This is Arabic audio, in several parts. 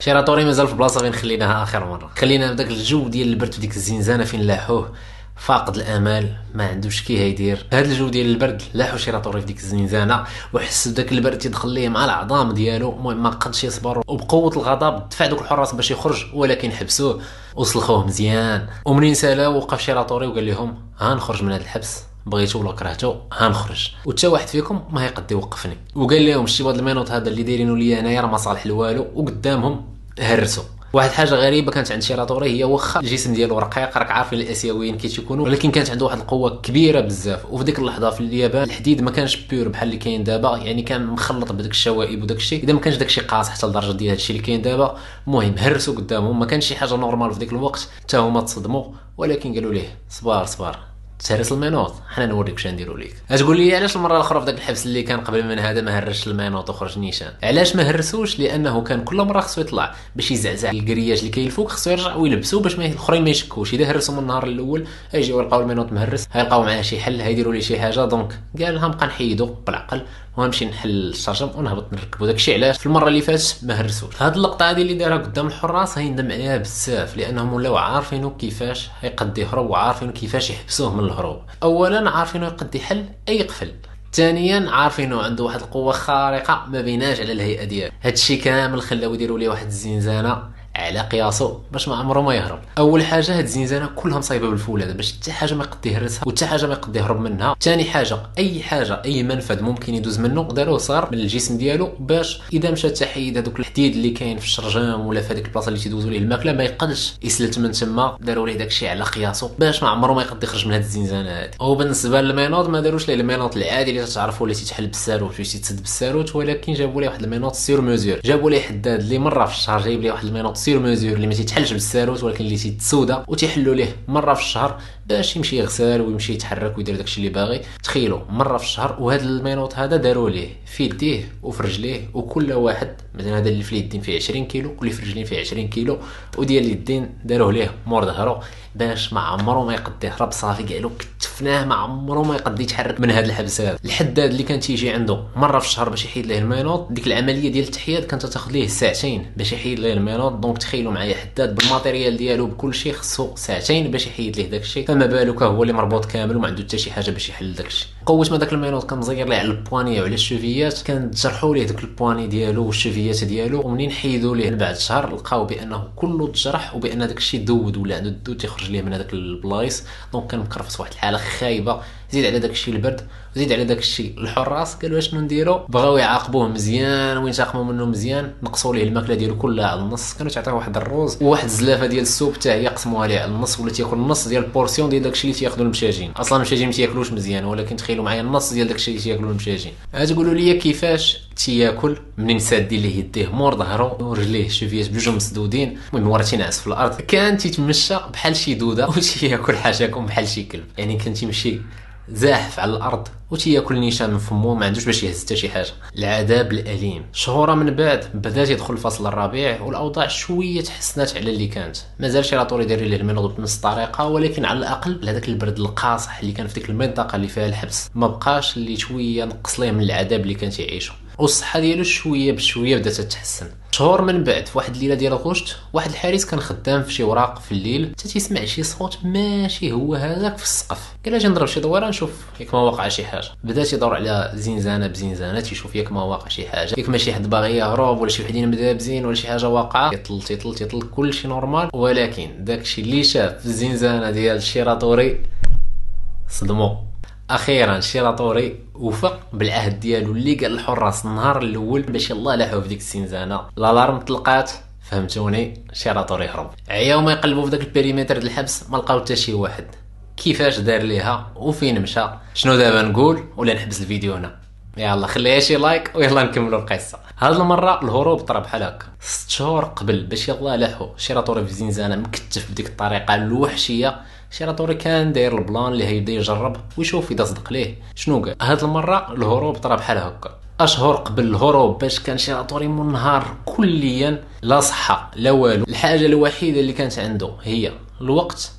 شيراتوري مازال في بلاصة فين خليناها آخر مرة. خلينا بداك الجو ديال البرد في ديك الزنزانة فين لاحوه. فاقد الآمال ما عندوش كي هيدير. هذا الجو ديال البرد لاحو شيراتوري في ديك الزنزانة. وحس بداك البرد تيدخل ليه مع العظام ديالو. المهم ما قدش يصبر. وبقوة الغضب دفع دوك الحراس باش يخرج ولكن حبسوه. وسلخوه مزيان. ومنين سالاو؟ وقف شيراتوري وقال لهم ها نخرج من هذا الحبس. بغيتو ولا كرهتو هنخرج. وتا واحد فيكم ما يقد يوقفني. وقال لهم شتي هذا ال menottes هذا اللي دايرينو ليا انايا راه ما صالح لوالو وقدامهم هرسوا واحد الحاجة غريبة كانت عند شيراتوري هي واخا الجسم ديالو رقيق راك عارفين الآسيويين كي تيكونوا ولكن كانت عنده واحد القوة كبيرة بزاف. وفي ديك اللحظة في اليابان الحديد ما كانش pur بحال اللي كاين دابا يعني كان مخلط بداك الشوائب وداك الشيء. إذا ما كانش داك الشيء قاصح حتى لدرجة ديال هادشي اللي كاين دابا المهم هرسوا قدامهم. ما كانش شي حاجة normal في ديك الوقت حتى هما تصدموا ولكن قالوا ليه صبار صبار. تهرس ال menottes. حنا نوريك واش نديرو ليك. تقول لي علاش المرة الأخرى في داك الحبس اللي كان قبل من هذا ما هرسش ال menottes وخرج نيشان؟ علاش ما هرسوش؟ لأنه كان كل مرة خصو يطلع باش يزعزع ال grillage اللي كاين خصو يرجع ويلبسو باش ما الأخرين ما يشكوش. إذا هرسوا من النهار الأول يجيو يلقاو ال menottes مهرس هيلقاو معاه شي حل هيديروا ليه شي حاجة. donc قال ها نبقى نحيدو بالعقل. ونمشي نحل الشرجم ونهبط نركبو. داكشي علاش؟ في المرة اللي فاتت ما هرسوش هاد اللقطة هادي اللي دارها قدام الحراس هيندم عليها بزاف لأنهم ولاو عارفينو كيفاش هيقد يهرب وعارفينو كيفاش يحبسوه من الهروب. اولا عارفينو يقد يحل أي قفل. ثانيا عارفينه عنده واحد القوة خارقة ما بيناش على الهيئة ديالو. هادشي كامل خلاو يديروا ليه واحد الزنزانة. على قياسو باش ما عمره ما يهرب. أول حاجة هاد الزنزانة كلها مصايبة بالفولاذ باش حتى حاجة ما يقد يهرسها وحتى حاجة ما يقد يهرب منها. ثاني حاجة أي حاجة أي منفذ ممكن يدوز منه داروه صغر من الجسم ديالو باش إذا مشى تحيد هذوك الحديد اللي كاين في الشرجم ولا في هذيك البلاصة اللي تيدوزوا ليه الماكلة ما يقدش يسلت من تما داروا ليه داكشي على قياسو باش ما عمره ما يقد يخرج من هاد الزنزانة هادي. وبالنسبه لل menottes ما داروش ليه ال menottes العادي اللي تعرفوا اللي تيتحل بالساروت باش تيتسد بالساروت ولكن جابوا ليه واحد ال menottes sur mesure جابوا ليه حداد اللي مرة في الشهر جايب ليه واحد ال menottes sur mesure اللي ما تيتحلش بالساروت ولكن اللي تيت soudé وتيحلوا ليه مره في الشهر باش يمشي يغسل ويمشي يتحرك ويدير داكشي اللي باغي تخيلوا مره في الشهر وهذا ال menottes هذا داروا ليه في يديه وفي رجليه وكل واحد مثلا هذا اللي في اليدين فيه 20 كيلو واللي في الرجلين فيه 20 كيلو وديال اليدين داروه ليه مور ظهرو باش ما عمره ما يقد يهرب صافي قالوا كتفناه ما عمره ما يقد يتحرك من هذا الحبس هذا الحداد اللي كان تيجي عنده مرة في الشهر باش يحيد ليه ال menottes ديك العملية ديال التحياد كانت تاخذ ليه ساعتين باش يحيد ليه ال menottes donc تخيلوا معايا حداد بال matériel ديالو بكل شيء خصو ساعتين باش يحيد ليه داك الشيء. فما بالك هو اللي مربوط كامل وما عنده حتى شي حاجة باش يحل داك الشيء. قوة ما داك ال menottes كان مزير ليه على ال poignets وعلى ال chevilles كان تجرحوا ليه داك ال poignets ديالو وال chevilles ديالو. ومنين حيدوا ليه بعد شهر لقاو بأنه كله تجرح وبأن داك الشيء دود ولا عنده الدود تيخرج ليه من هذاك البلايص. donc كان مكرفس واحد الحاله خايبه زيد على داك الشيء البرد زيد على داك الشيء الحراس قالوا اشنو نديرو؟ بغاو يعاقبوه مزيان وينتقموا منه مزيان نقصوا ليه الماكلة ديالو كلها على النص. كانوا تعطيوه واحد الروز وواحد الزلافة ديال ال soupe حتى هي قسموها ليه على النص ولا تياكل النص ديال ال portion ديال داك الشيء اللي تياخذوا المساجين. أصلا المساجين ما تياكلوش مزيان ولكن تخيلوا معايا النص ديال داك الشيء اللي تياكلوا المساجين. تقولوا لي كيفاش تياكل؟ منين سادي ليه يديه مور ظهرو ورجليه chevilles بجوج مسدودين. المهم ورا تينعس في الأرض. كان تيتمشى بحال شي دودة وتياكل حاشاكم بحال شي كلب. يعني كان تيمشي زاحف على الأرض وتياكل نيشان من فمو ما عندوش باش يهز حتى شي حاجة. العذاب الأليم. شهورا من بعد بدا يدخل الفصل الربيع والأوضاع شوية تحسنات على اللي كانت. مازال شي راطوري داير ليه المينوض بنفس الطريقة ولكن على الأقل هذاك البرد القاصح اللي كان في ديك المنطقة اللي فيها الحبس. ما بقاش اللي شوية نقص ليه من العذاب اللي كان تيعيشو والصحة ديالو شوية بشوية بدأت تتحسن. شهور من بعد. في واحد الليلة ديال غشت واحد الحارس كان خدام في شي وراق في الليل حتى تيسمع شي صوت ماشي هو هذاك في السقف. قال أجي نضرب شي دويره نشوف ياك ما واقع شي حاجة. بدأ تيدور على زنزانة بزنزانة تيشوف ياك ما واقع شي حاجة. ياك ما شي حد باغي يهرب ولا شي وحدين مدابزين ولا شي حاجة واقعة. يطل تيطل تيطل كلشي normal. ولكن داكشي اللي شاف في الزنزانه ديال الشيراتوري صدمو. أخيرا شيراتوري وفى بالعهد ديالو اللي قال الحراس النهار الأول باش يلاه لاحو في ديك الزنزانة. ال alarme طلقات فهمتوني؟ شيراتوري هرب عياو ما يقلبوا في داك ال périmètre ديال الحبس ما لقاو حتى شي واحد. كيفاش دار ليها وفين مشى؟ شنو دابا نقول؟ ولا نحبس الفيديو هنا. يلا خليها شي like ويلا نكملوا القصة. هاد المرة الهروب طرا بحال هكا. ست شهور قبل باش يلا لاحو شيراتوري في زنزانة مكتف بديك الطريقة الوحشية شيراتوري كان داير ال plan اللي هيبدا يجرب ويشوف إذا صدق ليه. شنو قال؟ هاد المرة الهروب طرا بحال هكا. أشهر قبل الهروب باش كان شيراتوري منهار كليا. لا صحة لا والو. الحاجة الوحيدة اللي كانت عنده هي الوقت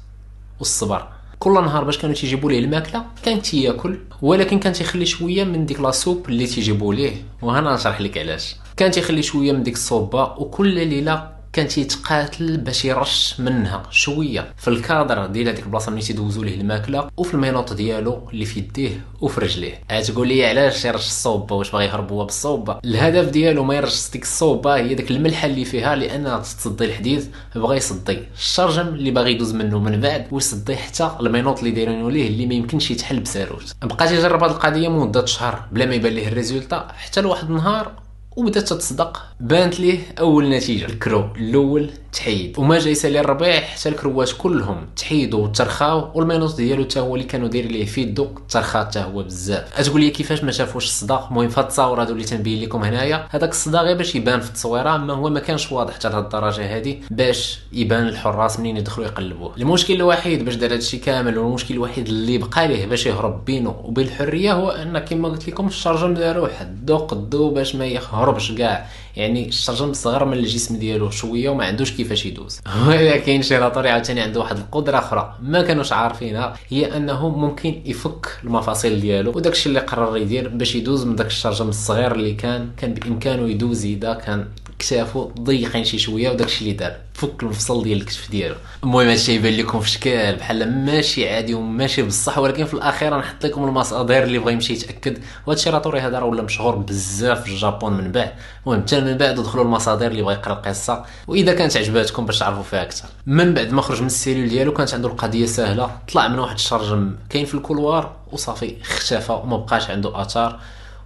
والصبر. كل نهار باش كانوا تيجيبوا ليه الماكلة كان تياكل ولكن كان تيخلي شوية من ديك la soupe اللي تيجيبوا ليه. وهنا نشرح لك علاش. كان تيخلي شوية من ديك الصوبة وكل ليلة كان تيتقاتل باش يرش منها شوية. في الكادر ديال هذيك البلاصة ملي تيدوزوا ليه الماكلة وفي ال menottes ديالو اللي في يديه وفي رجليه. تقول لي علاش يرش الصوبة؟ واش باغي يهرب هو بالصوبة؟ الهدف ديالو ما يرش ديك الصوبة هي ديك الملحة اللي فيها لأنها تصدي الحديد بغى يصدي. الشرجم اللي باغي يدوز منه من بعد ويصدي حتى ال menottes اللي دايرينو ليه اللي ما يمكنش يتحل بساروت بقى تيجرب هذه القضية مدة شهر بلا ما يبان ليه ال résultat حتى لواحد النهار وبدات تصدق بانت ليه أول نتيجة. الكرو الأول تحيد. وما جا يسالي الربيع حتى الكروات كلهم تحيدوا وترخاو والمينوس ديالو حتى هو اللي كانوا دايرين ليه في يدو ترخا حتى هو بزاف. تقول لي كيفاش ما شافوش الصدا المهم في هاد التصاور هادو اللي تنبين لكم هنايا هذاك الصدا غير باش يبان في التصويرة أما هو ما كانش واضح حتى لهاد الدرجة هادي باش يبان الحراس منين يدخلوا يقلبوه المشكل الوحيد باش دار هادشي كامل والمشكل الوحيد اللي بقى ليه باش يهرب بينه وبين الحرية هو أن كما قلت لكم الشرجم دارو حدو قدو باش ما يهربش كاع. يعني الشرجم صغر من الجسم ديالو شوية وما عندوش كيفاش يدوز. ولكن شيراتوري عاوتاني عنده واحد القدرة أخرى ما كانوش عارفينها هي أنه ممكن يفك المفاصل ديالو. وداكشي اللي قرر يدير باش يدوز من داك الشرجم الصغير اللي كان كان بإمكانه يدوز إذا كان كتافو ضيقين شي شوية وداكشي اللي دار. فك المفصل ديال الكتف ديالو. المهم هادشي يبان لكم في شكال بحال ماشي عادي وماشي بصح ولكن في الأخير نحط لكم المصادر اللي بغى يمشي يتأكد. وهاد شيراطوري هذا راه ولا مشهور بزاف في الجابون من بعد. المهم حتى من بعد دخلوا المصادر اللي بغى يقرا القصة. وإذا كانت عجباتكم باش تعرفوا فيها أكثر. من بعد ما خرج من ال cellule ديالو كانت عنده القضية سهلة. طلع من واحد الشرجم كاين في ال couloir وصافي اختفى وما بقاش عنده آثار.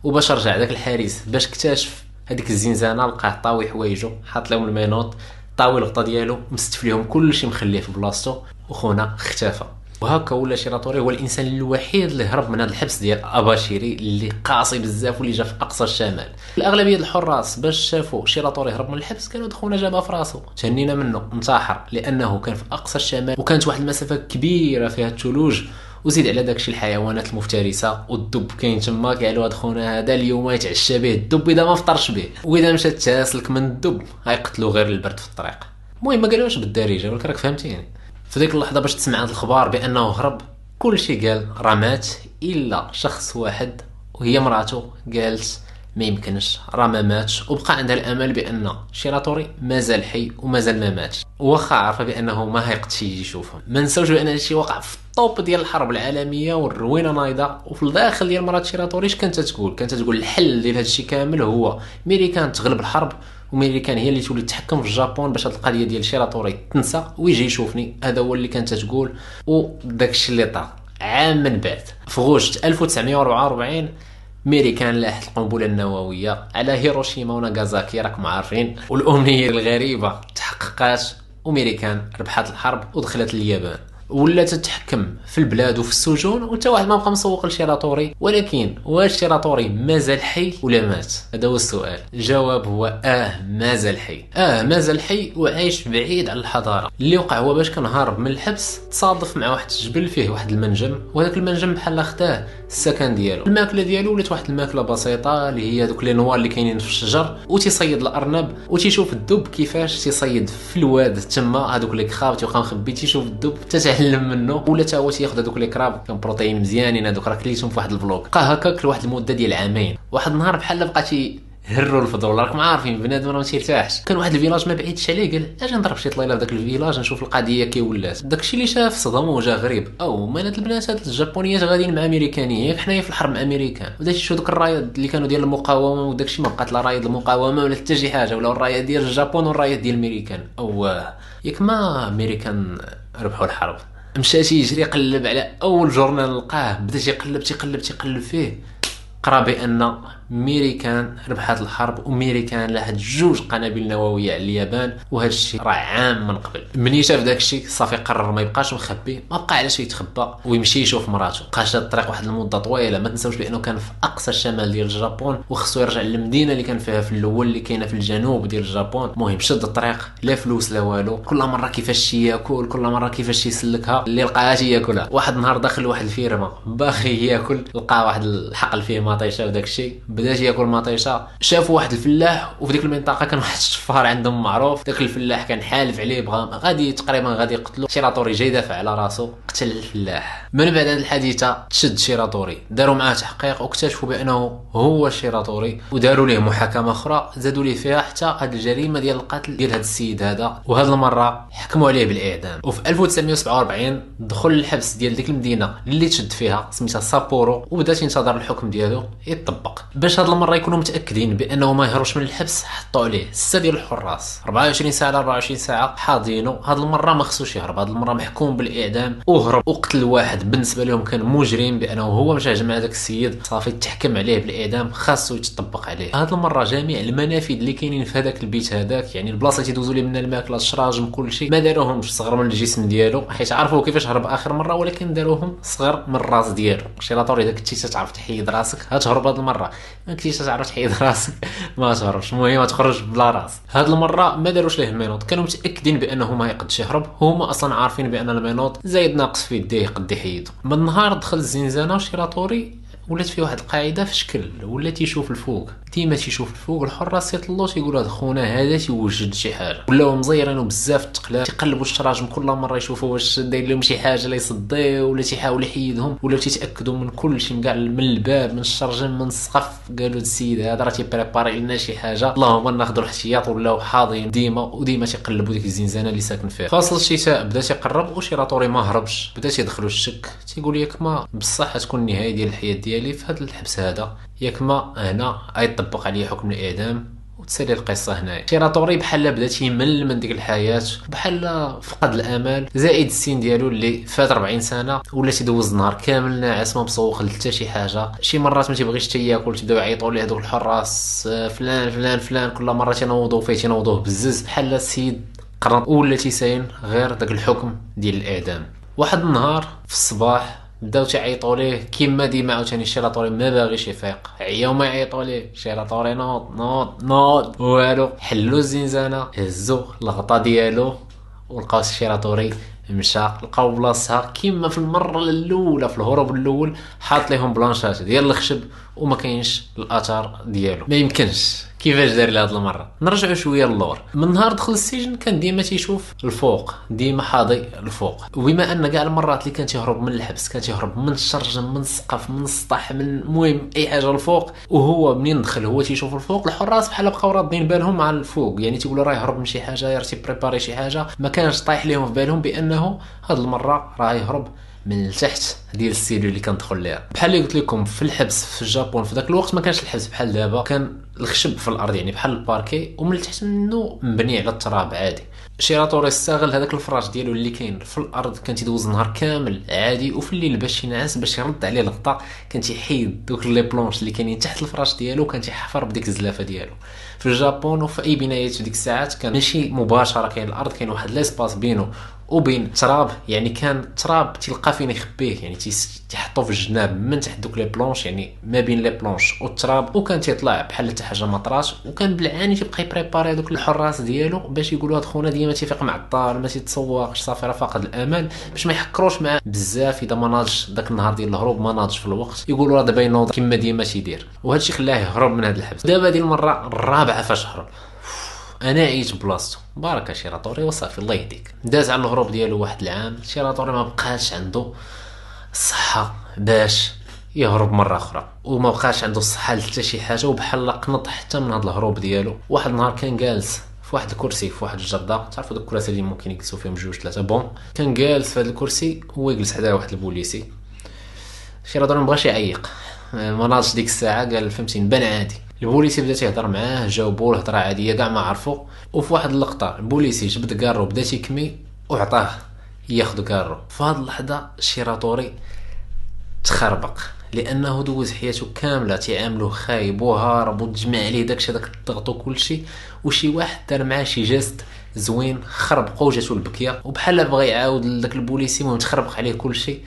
وباش رجع داك الحارس باش اكتشف هذيك الزنزانة لقاه طاوي حوايجو حاط لهم ال menottes طاوي الغطا ديالو مستف ليهم كلشي مخليه في بلاصتو وخونا اختفى. وهكا ولا شيراتوري هو الإنسان الوحيد اللي هرب من هذا الحبس ديال أباشيري اللي قاسي بزاف واللي جا في أقصى الشمال. الأغلبية الحراس باش شافوا شيراتوري هرب من الحبس قالوا هاد خونا جابها في راسو. تهنينا منه انتحر لأنه كان في أقصى الشمال وكانت واحد المسافة كبيرة فيها الثلوج. وزيد على داكشي الحيوانات المفترسة والدب كاين تما قالوا هاد خونا هذا اليوم يتعشى به الدب إذا ما فطرش به وإذا مشى تاسلك من الدب غيقتلو غير البرد في الطريق. المهم ما قالوش بالدارجة ولكن راك فهمتيني في ديك اللحظة باش تسمع هاد الخبر بأنه هرب كل شيء قال راه مات إلا شخص واحد وهي مراته قالت ما يمكنش راه ما ماتش وبقى عندها الأمل بأن شيراتوري مازال حي ومازال ما ماتش. واخا عارفة بأنه ما هيقدش يجي يشوفهم. ما نساوش بأن هادشي وقع في ال top ديال الحرب العالمية والروينة نايضة. وفي الداخل ديال مرات شيراتوري اش كانت تقول؟ كانت تقول الحل ديال هادشي كامل هو ميريكان تغلب الحرب وميريكان هي اللي تولي تحكم في الجابون باش هاد القضية ديال شيراتوري تنسى ويجي يشوفني. هذا هو اللي كانت تقول. وداكشي اللي طرا عام من بعد في غشت 1944 ميريكان لاحت القنبلة النووية على هيروشيما وناغازاكي راكم عارفين. والأمنية الغريبة تحققات وميريكان ربحت الحرب ودخلت اليابان. ولا تتحكم في البلاد وفي السجون وحتى واحد ما بقى مسوق لشيراتوري ولكن واش شيراتوري مازال حي ولا مات؟ هذا هو السؤال. الجواب هو آه مازال حي. آه مازال حي وعايش بعيد على الحضارة. اللي وقع هو باش كان هارب من الحبس تصادف مع واحد الجبل فيه واحد المنجم وهذاك المنجم بحال خداه السكن ديالو. الماكلة ديالو ولات واحد الماكلة بسيطة اللي هي دوك les noix اللي كاينين في الشجر وتيصيد الأرنب وتيشوف الدب كيفاش تيصيد في الواد تما. هذوك les crabes تيبقى مخبي تيشوف الدب تتعلم منه. ولا تا هو تياخذ هذوك les crabes كان بروتين مزيانين هذوك راه كليتهم في واحد ال vlog. بقى هكاك لواحد المدة ديال عامين. واحد النهار بحال بقى هروا الفضول. راكم عارفين بنادم راه ما تيرتاحش. كان واحد ال village ما بعيدش عليه قال أجي نضرب شي طليله في ذاك ال village نشوف القضية كي ولات. داكشي اللي شاف صدم وجا غريب. أو مالات البنات هاد الجابونيات غاديين مع امريكانيه حنايا في الحرب أمريكان. وداكشي دوك الرايات اللي كانوا ديال المقاومة وداكشي ما بقات لا راية المقاومة ولا حتى شي حاجة ولا الرايه ديال الجابون والرايه ديال الميريكان أو ياك ما أمريكان ربحوا الحرب. مشى يجري قلب على أول journal لقاه بدا تيقلب تيقلب تيقلب فيه. قرا بأن ميريكان ربحات الحرب وميريكان لاحت جوج قنابل نووية على اليابان وهذا الشيء راه عام من قبل. ملي شاف داك الشيء صافي قرر ما يبقاش مخبي ما بقى علاش يتخبى ويمشي يشوف مراته. بقى شاد الطريق واحد المدة طويلة ما تنساوش بأنه كان في أقصى الشمال ديال الجابون وخصو يرجع للمدينة اللي كان فيها في الأول اللي كاينة في الجنوب ديال الجابون. المهم شد الطريق لا فلوس لا والو. كل مرة كيفاش ياكل كل مرة كيفاش يسلكها اللي لقاها ياكلها واحد النهار داخل واحد الفيرما باغي ياكل لقى واحد الحقل فيه مطيشه وداك الشيء. بدا ياكل مطيشه شافوا واحد الفلاح وفي ديك المنطقة كان واحد الشفار عندهم معروف داك الفلاح كان حالف عليه بغا غادي تقريبا غادي يقتلو. شيراتوري جاي دافع على راسو قتل الفلاح. من بعد هذه الحادثة تشد شيراتوري داروا معاه تحقيق واكتشفوا بأنه هو شيراتوري وداروا ليه محاكمة أخرى زادوا ليه فيها حتى هذه الجريمة ديال القتل ديال هذا السيد هذا. وهذه المرة حكموا عليه بالإعدام. وفي 1947 دخل للحبس ديال ديك المدينة اللي تشد فيها سميتها سابورو وبدا تنتظر الحكم ديالو يطبق. باش هاد المرة يكونوا متأكدين بأنه ما يهربش من الحبس حطوا عليه سته ديال الحراس 24 ساعة ل 24 ساعة حاضينو هاد المرة ما خصوش يهرب هاد المرة محكوم بالإعدام. وهرب وقتل واحد. بالنسبة لهم كان مجرم بأنه هو مشى مع داك السيد. صافي تحكم عليه بالإعدام. خاصو يتطبق عليه. هاد المرة جميع المنافذ اللي كاينين في هذاك البيت هذاك يعني البلاصة اللي تيدوزوا ليه منها الماكلة الشراجم كل شيء ما داروهمش صغر من الجسم ديالو. حيت عرفوا كيفاش هرب آخر مرة ولكن داروهم صغر من الراس ديالو. شيلاطوري اذا كنتي تعرف تحيد راسك. هتهرب هاد المرة. ما كنتيش تعرف تحيد راسك. ما تهربش. المهم تخرج بلا راس. هاد المرة ما داروش ليه ال menottes. كانوا متأكدين بأنه ما يقدش يهرب. هما أصلا عارفين بأن ال menottes زايد ناقص في يديه يقد يحيدو من نهار دخل الزنزانه شيراطوري ولات فيه واحد القاعدة في شكل ولا تيشوف الفوق. ديما تيشوف الفوق الحراس يطلو تيقولوا هذا خونا هذا تيوجد شي حاجة. ولاو مزيرينو بزاف التقلاب تيقلبوا الشراجم كل مرة يشوفوا واش داير لهم شي حاجة لا يصديو ولا تيحاول يحيدهم ولا تيتأكدوا من كل شيء كاع من الباب من الشرجم من السقف. قالوا السيد هذا راه تي préparer لنا شي حاجة. اللهم ناخذوا الاحتياط ولاو حاضين ديما وديما تيقلبوا ديك الزنزانة اللي ساكن فيها. فاصل الشتاء بدا تيقرب وشيراطوري ما هربش بدا تيدخلوا الشك. تيقول ياك ما بصح تكون النهاية ديال الحياة ديالي في هذا الحبس هذا. ياك ما هنا غيطبق عليه حكم الإعدام وتسالي القصة هنايا. شيراتوري بحال بدا تيمل من ديك الحياة بحال فقد الامل زائد السن ديالو اللي فات 40 سنة ولا تيدوز النهار كامل ناعس ما مسوق حتى شي حاجة. شي مرات ما تيبغيش حتى ياكل تبداو يعيطوا ليه هذوك الحراس فلان فلان فلان كل مرة تينوضوا فيه تينوضوه بزز. بحال السيد قرن ولا تيساين غير داك الحكم ديال الإعدام. واحد النهار في الصباح بداو تيعيطوا ليه كيما ديما عاوتاني شيراطوري ما باغيش يفيق عياو ما يعيطوا ليه شيراطوري نوض نوض نوض والو حلو الزنزانه هزو الغطا ديالو ولقاو الشيراطوري مشى لقاو بلاصتها كيما في المره الاولى في الهروب الأول حاط ليهم بلانشات ديال الخشب وما كاينش الآثار ديالو. ما يمكنش. كيفاش دار لهاد المرة؟ نرجعوا شوية للور. من نهار دخل السجن كان ديما تيشوف الفوق. ديما حاضي الفوق. وبما أن كاع المرات اللي كان تيهرب من الحبس كان تيهرب من الشرجم من السقف من السطح من المهم أي حاجة الفوق وهو منين دخل؟ هو تيشوف الفوق. الحراس بحال بقاو رادين بالهم على الفوق. يعني تيقولوا راه يهرب من شي حاجة راه تيبريباري شي حاجة. ما كانش طايح لهم في بالهم بأنه هاد المرة راه يهرب من التحت ديال ال cellule اللي كان دخل ليها. بحال اللي قلت لكم في الحبس في الجابون في ذاك الوقت ما كانش الحبس بحال دابا كان الخشب في الأرض يعني بحال الباركي ومن التحت منه مبني على التراب عادي. شيراتوري استغل هذاك الفراش ديالو اللي كاين في الأرض كان تيدوز النهار كامل عادي وفي الليل باش ينعس باش يرد عليه الغطاء كان تيحيد دوك les planches اللي كاينين تحت الفراش ديالو كان تيحفر بديك الزلافة ديالو. في الجابون وفي أي بنايات ديك الساعات كان ماشي مباشرة كاين الأرض كاين واحد l'espace بينه وبين تراب يعني كان تراب تلقى فين يخبيه يعني تيحطو في الجناب من تحت دوك les planches يعني ما بين les planches والتراب وكان تيطلع بحال حتى حاجة مطراش وكان بالعاني تيبقى يبريباري هذوك الحراس ديالو باش يقولوا هاد خونا ديما تيفيق معطل ما تيتسوقش صافي راه فاقد الامل باش ما يحكروش معاه. بزاف إذا ما ناضش داك النهار ديال الهروب ما ناضش في الوقت يقولوا راه دابا ينوض كما ديما تيدير. وهذا الشيء خلاه يهرب من هذا الحبس. دابا هذه المره الرابعه فاش هرب أنا عييت بلاصتو. باركا شيراطوري وصافي الله يهديك. داز على الهروب ديالو واحد العام. شيراطوري ما بقاش عنده الصحة باش يهرب مرة أخرى. وما بقاش عنده الصحة لحتى شي حاجة وبحال قنط حتى من هذا الهروب ديالو. واحد النهار كان جالس في واحد الكرسي في واحد الجردة. تعرفوا دوك الكراسي اللي ممكن يجلسوا فيهم جوج ثلاثة bon. كان جالس في هذا الكرسي هو يجلس حدا واحد البوليسي. شيراطوري مبغاش يعيق. ما ناضش ديك الساعة قال فهمتي نبان عادي. البوليسي بدا تيهضر معاه جاوبو الهضره عادية كاع ما عرفو. وفي واحد اللقطة البوليسي جبد كارو بدا تيكمي وعطاه ياخذ كارو. في اللحظة شيراطوري تخربق لأنه دوز حياته كاملة تيعاملوه خايب وهارب وتجمع عليه داكشي داك الضغط وكلشي. وشي واحد دار معاه شي geste زوين خربقو جاتو البكية. وبحال بغى يعاود لذاك البوليسي المهم تخربق عليه كلشي.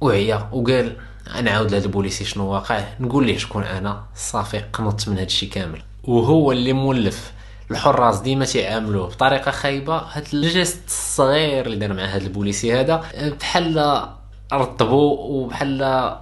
وعيا وقال أنا عاود لهذا البوليسي شنو واقع؟ نقول ليه شكون أنا صافي قنطت من هذا الشيء كامل. وهو اللي مولف الحراس ديما تيعاملوه بطريقة خايبة. هاد ال geste الصغير اللي دار مع هاد البوليسي هذا بحال رطبو وبحال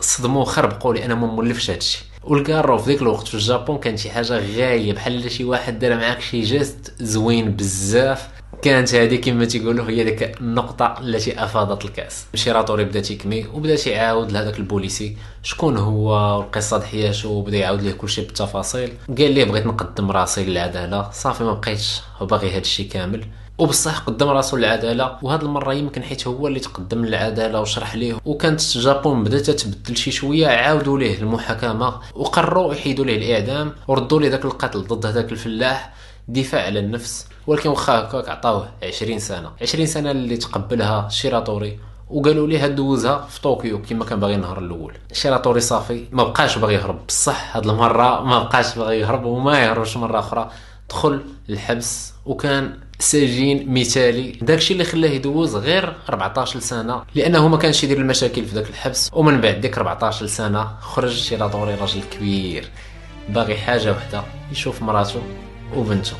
صدموه خربقوا لأنه ما مولفش هادشي. والكارو في ذيك الوقت في الجابون كان شي حاجة غاية بحال شي واحد دار معاك شي geste زوين بزاف. كانت هذه كما تيقولوا هي ديك النقطة التي أفاضت الكأس. شيراتوري بدا تيكمي وبدا تيعاود لهذاك البوليسي. شكون هو؟ والقصة د حياته وبدا يعاود ليه كلشي بالتفاصيل. قال ليه بغيت نقدم راسي للعدالة؟ صافي ما بقيتش. باغي هذا الشيء كامل. وبصح قدم راسو للعدالة. وهاد المرة يمكن حيت هو اللي تقدم للعدالة وشرح ليه. وكانت جابون بدات تبدل شي شوية عاودوا ليه المحاكمة. وقرروا يحيدوا ليه الإعدام. وردوا ليه ذاك القتل ضد هذاك الفلاح. دفاع على النفس. ولكن واخا هكاك عطاوه 20 سنة. 20 سنة اللي تقبلها شيراتوري وقالوا ليه دوزها في طوكيو كما كان باغي النهار الأول. شيراتوري صافي ما بقاش باغي يهرب بصح هاد المرة ما بقاش باغي يهرب وما يهربش مرة أخرى. دخل الحبس وكان سجين مثالي. داكشي اللي خلاه يدوز غير 14 سنه لأنه ما كانش يدير المشاكل في ذاك الحبس. ومن بعد ديك 14 سنه خرج شيراتوري راجل كبير باغي حاجة وحدة يشوف مراته وبنته.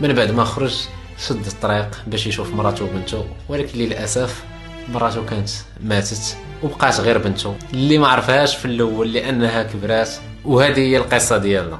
من بعد ما خرج شد الطريق باش يشوف مراته وبنته ولكن للأسف مراته كانت ماتت وبقات غير بنته اللي ما عرفهاش في الأول لأنها كبرات وهذه هي القصة ديالنا.